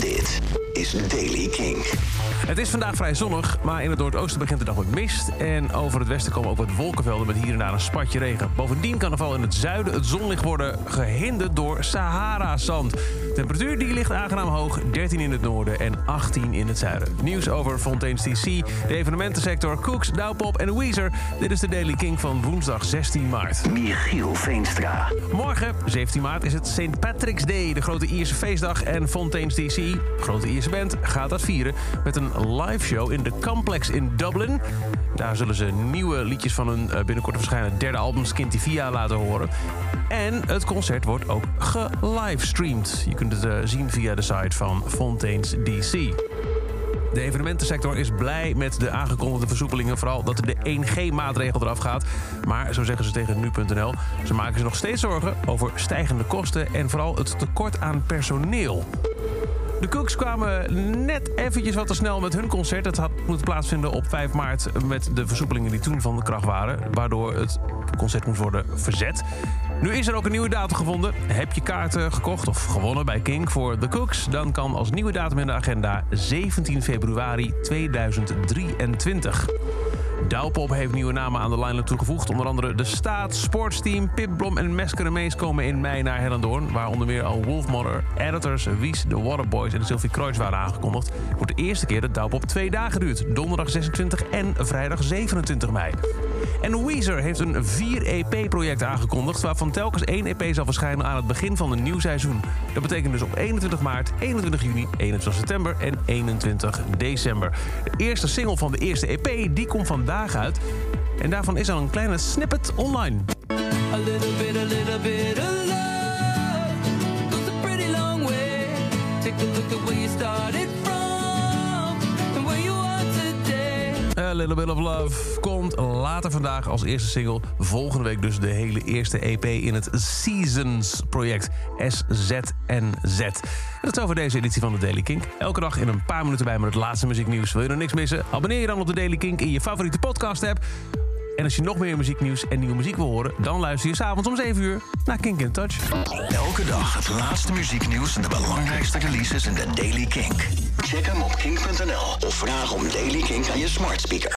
Dit is Daily King. Het is vandaag vrij zonnig, maar in het noordoosten begint de dag met mist. En over het westen komen ook wat wolkenvelden met hier en daar een spatje regen. Bovendien kan er vooral in het zuiden het zonlicht worden gehinderd door Sahara-zand. De temperatuur die ligt aangenaam hoog, 13 in het noorden en 18 in het zuiden. Nieuws over Fontaine's DC, de evenementensector, Cooks, Douwpop en Weezer. Dit is de Daily King van woensdag 16 maart. Michiel Veenstra. Morgen, 17 maart, is het St. Patrick's Day, de grote Ierse feestdag. En Fontaine's DC, grote Ierse band, gaat dat vieren met een live show in de Complex in Dublin. Daar zullen ze nieuwe liedjes van hun eh, binnenkort verschijnen derde album Skintivia laten horen. En het concert wordt ook gelivestreamd. Je kunt het eh, zien via de site van Fontaine's DC. De evenementensector is blij met de aangekondigde versoepelingen. Vooral dat de 1G-maatregel eraf gaat. Maar, zo zeggen ze tegen nu.nl... ze maken zich nog steeds zorgen over stijgende kosten... en vooral het tekort aan personeel. De Cooks kwamen net eventjes wat te snel met hun concert. Het had moeten plaatsvinden op 5 maart met de versoepelingen die toen van de kracht waren. Waardoor het concert moest worden verzet. Nu is er ook een nieuwe datum gevonden. Heb je kaarten gekocht of gewonnen bij King voor The Cooks? Dan kan als nieuwe datum in de agenda 17 februari 2023. Douwpop heeft nieuwe namen aan de line-up toegevoegd. Onder andere De Staat, Sportsteam, Pip Blom en Mesker Mees komen in mei naar Hellendoorn. Waar onder meer al Wolfmother, Editors, Wies, The Waterboys en Sylvie Kreuz waren aangekondigd. Voor de eerste keer dat Douwpop twee dagen duurt. Donderdag 26 en vrijdag 27 mei. En Weezer heeft een 4-EP-project aangekondigd... waarvan telkens één EP zal verschijnen aan het begin van een nieuw seizoen. Dat betekent dus op 21 maart, 21 juni, 21 september en 21 december. De eerste single van de eerste EP die komt vandaag uit. En daarvan is al een kleine snippet online. A little bit, a little bit Little Bit of Love komt later vandaag als eerste single. Volgende week dus de hele eerste EP in het Seasons project. SZNZ. Dat is over deze editie van de Daily Kink. Elke dag in een paar minuten bij met het laatste muzieknieuws. Wil je er niks missen? Abonneer je dan op de Daily Kink in je favoriete podcast app. En als je nog meer muzieknieuws en nieuwe muziek wil horen... dan luister je s'avonds om 7 uur naar Kink in Touch. Elke dag het laatste muzieknieuws en de belangrijkste releases in de Daily Kink. Check hem op kink.nl of vraag om Daily Kink aan je smart speaker.